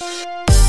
you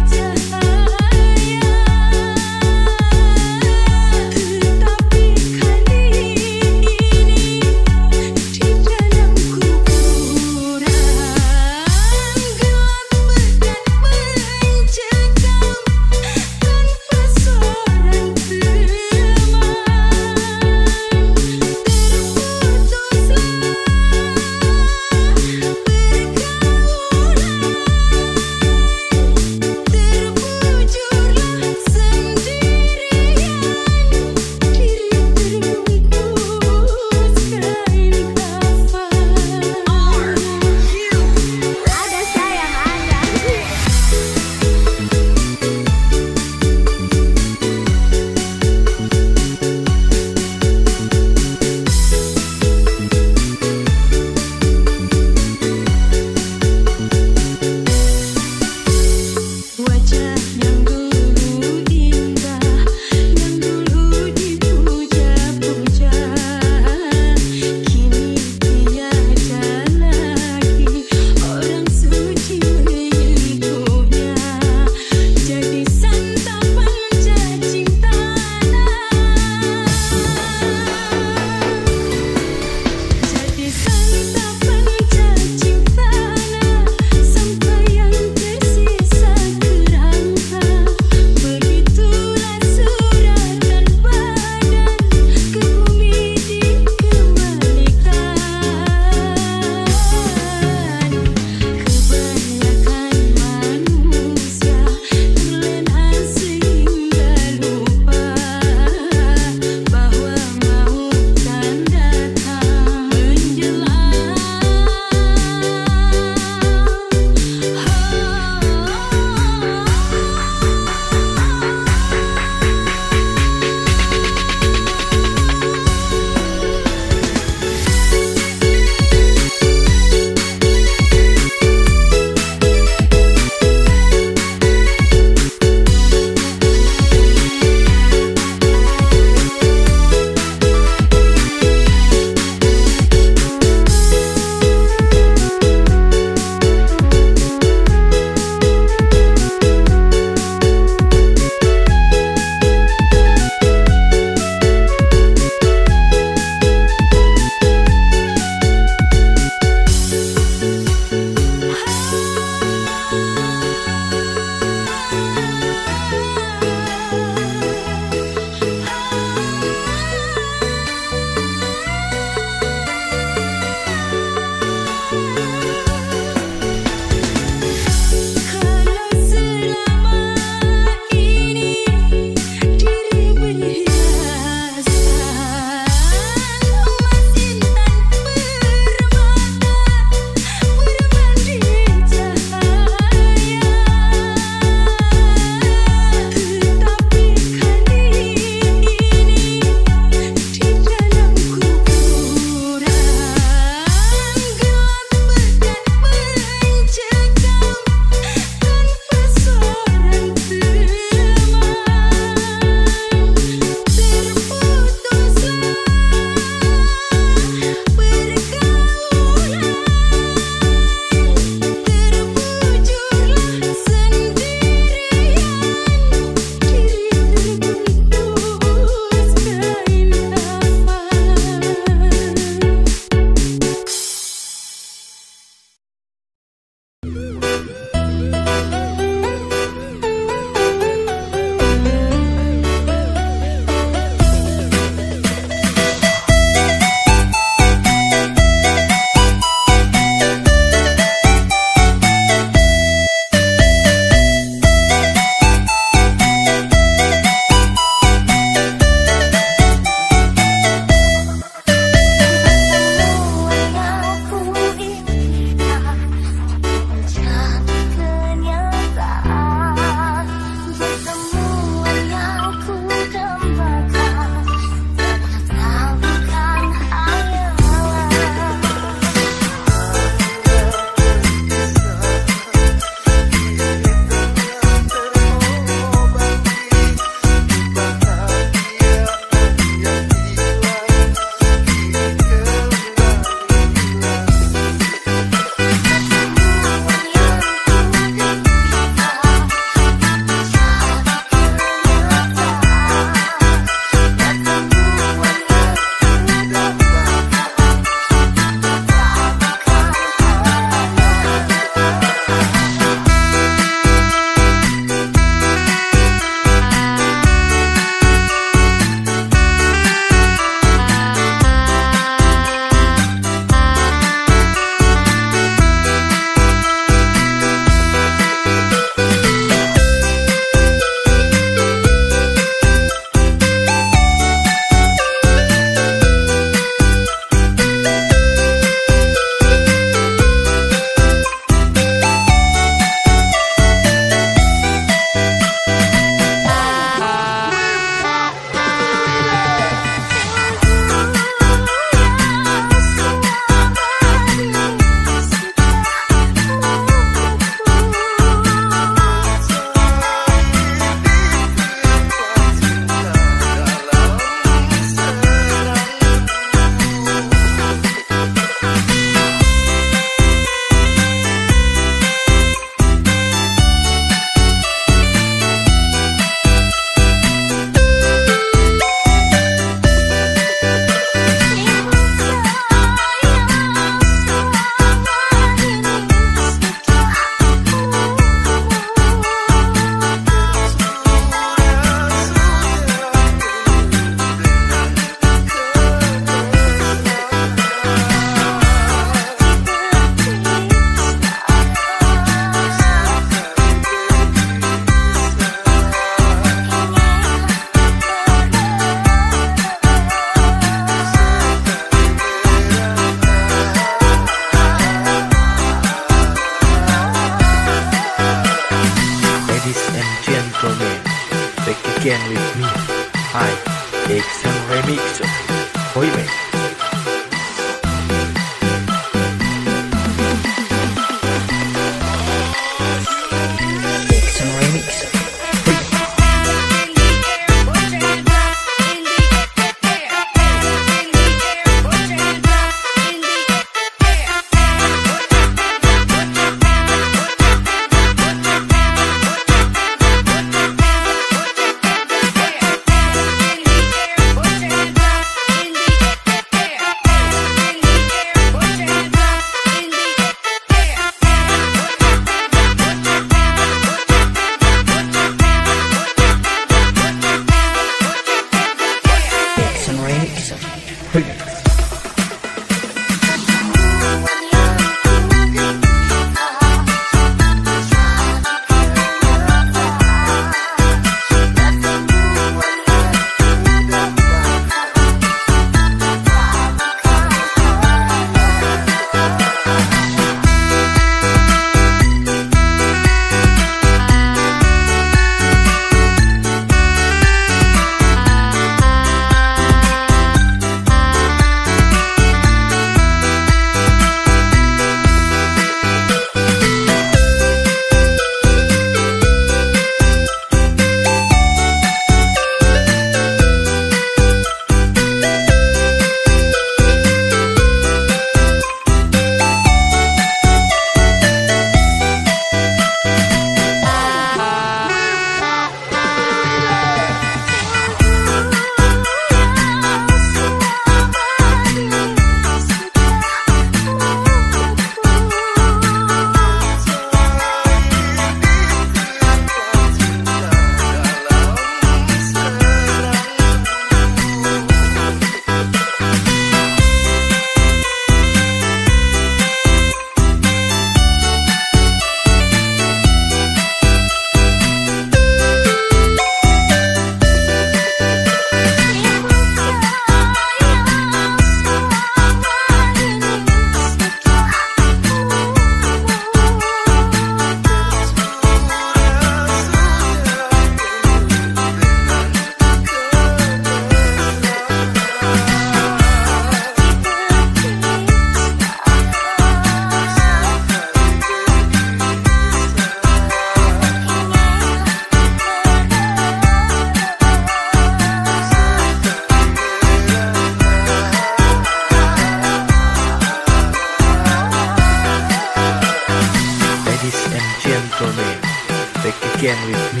again with me.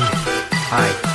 I,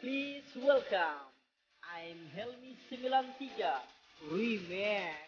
Please welcome. I'm Helmi 93. Remax.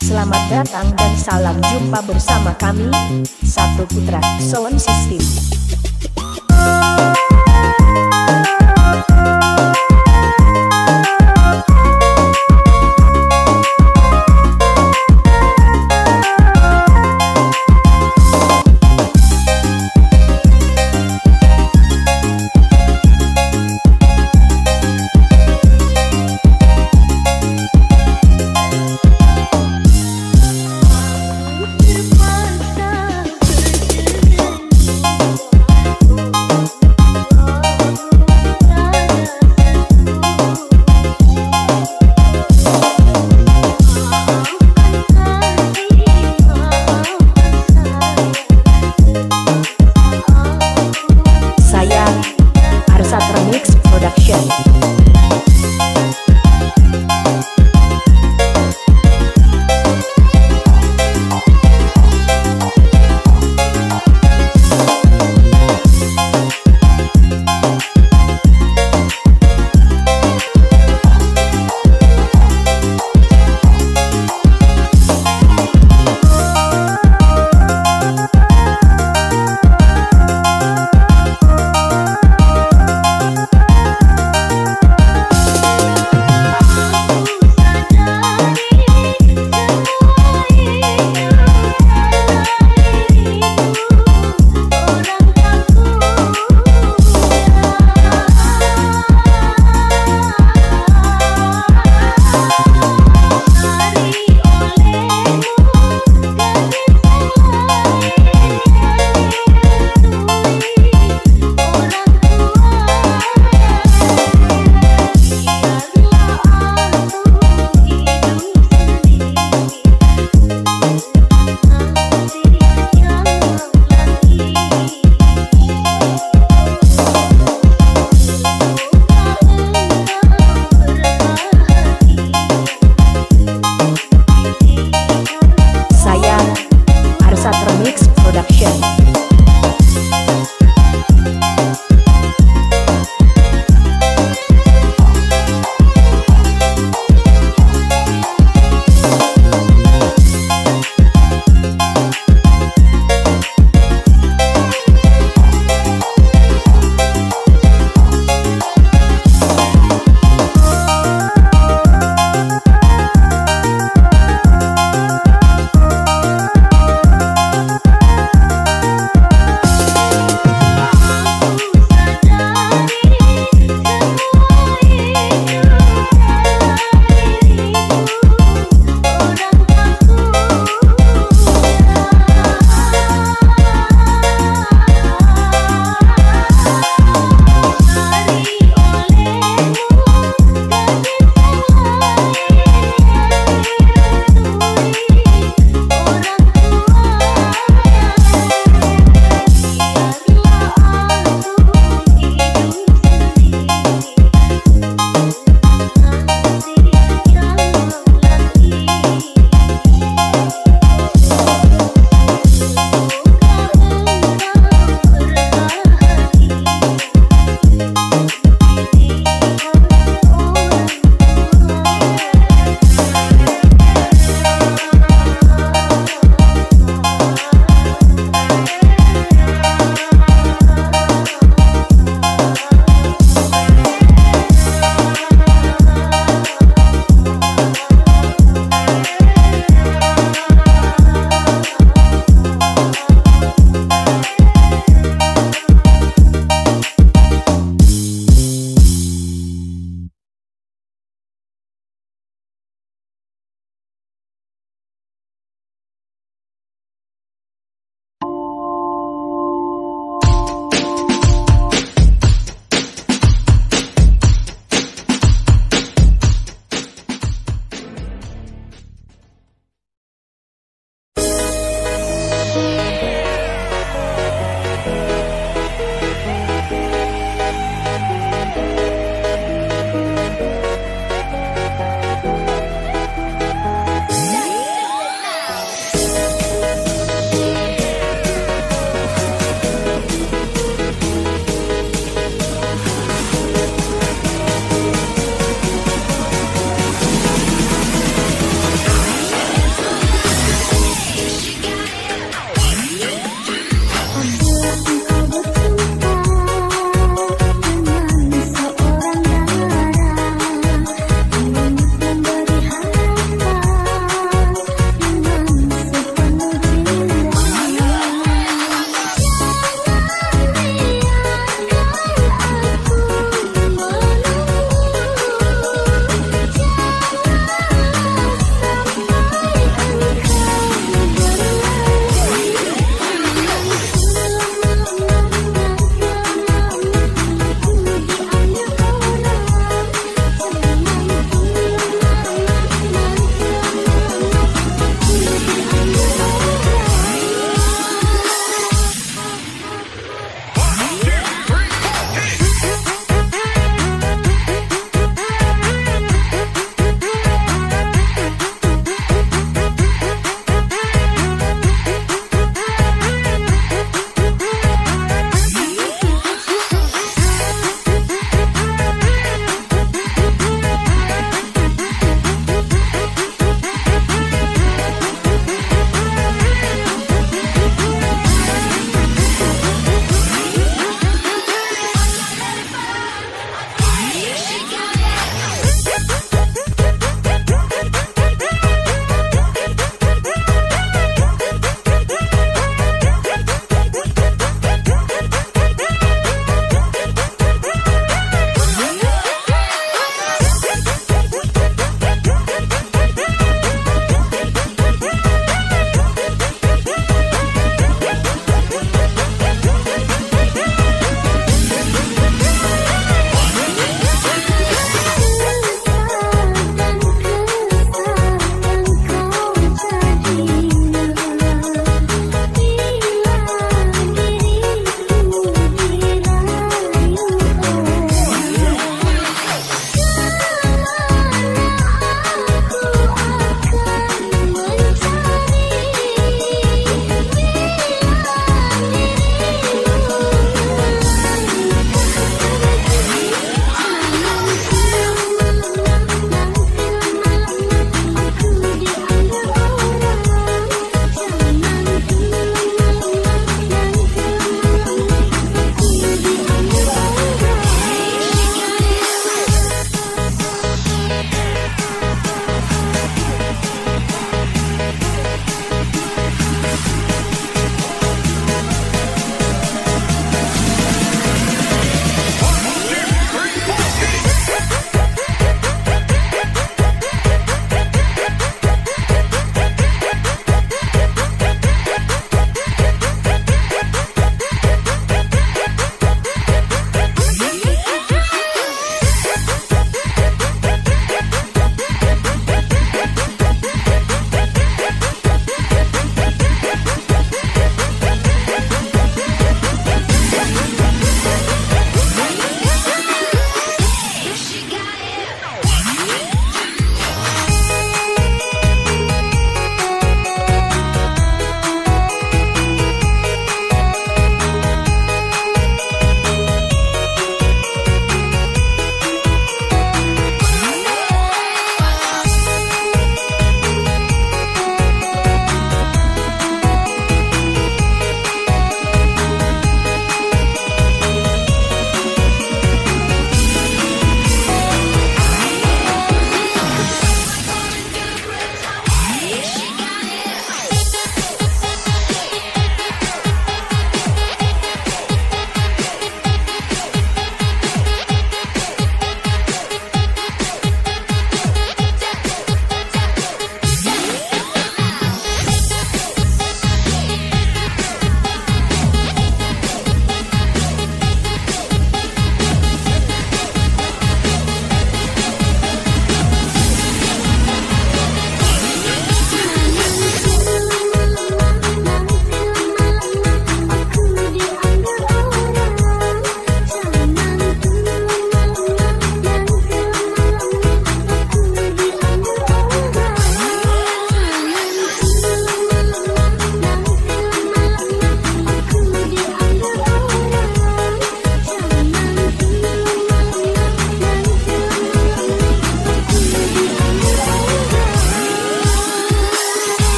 Selamat datang dan salam jumpa bersama kami, Satu Putra Sound System.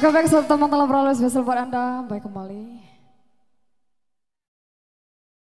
Oke baik satu teman telah berlalu spesial buat Anda. Baik kembali.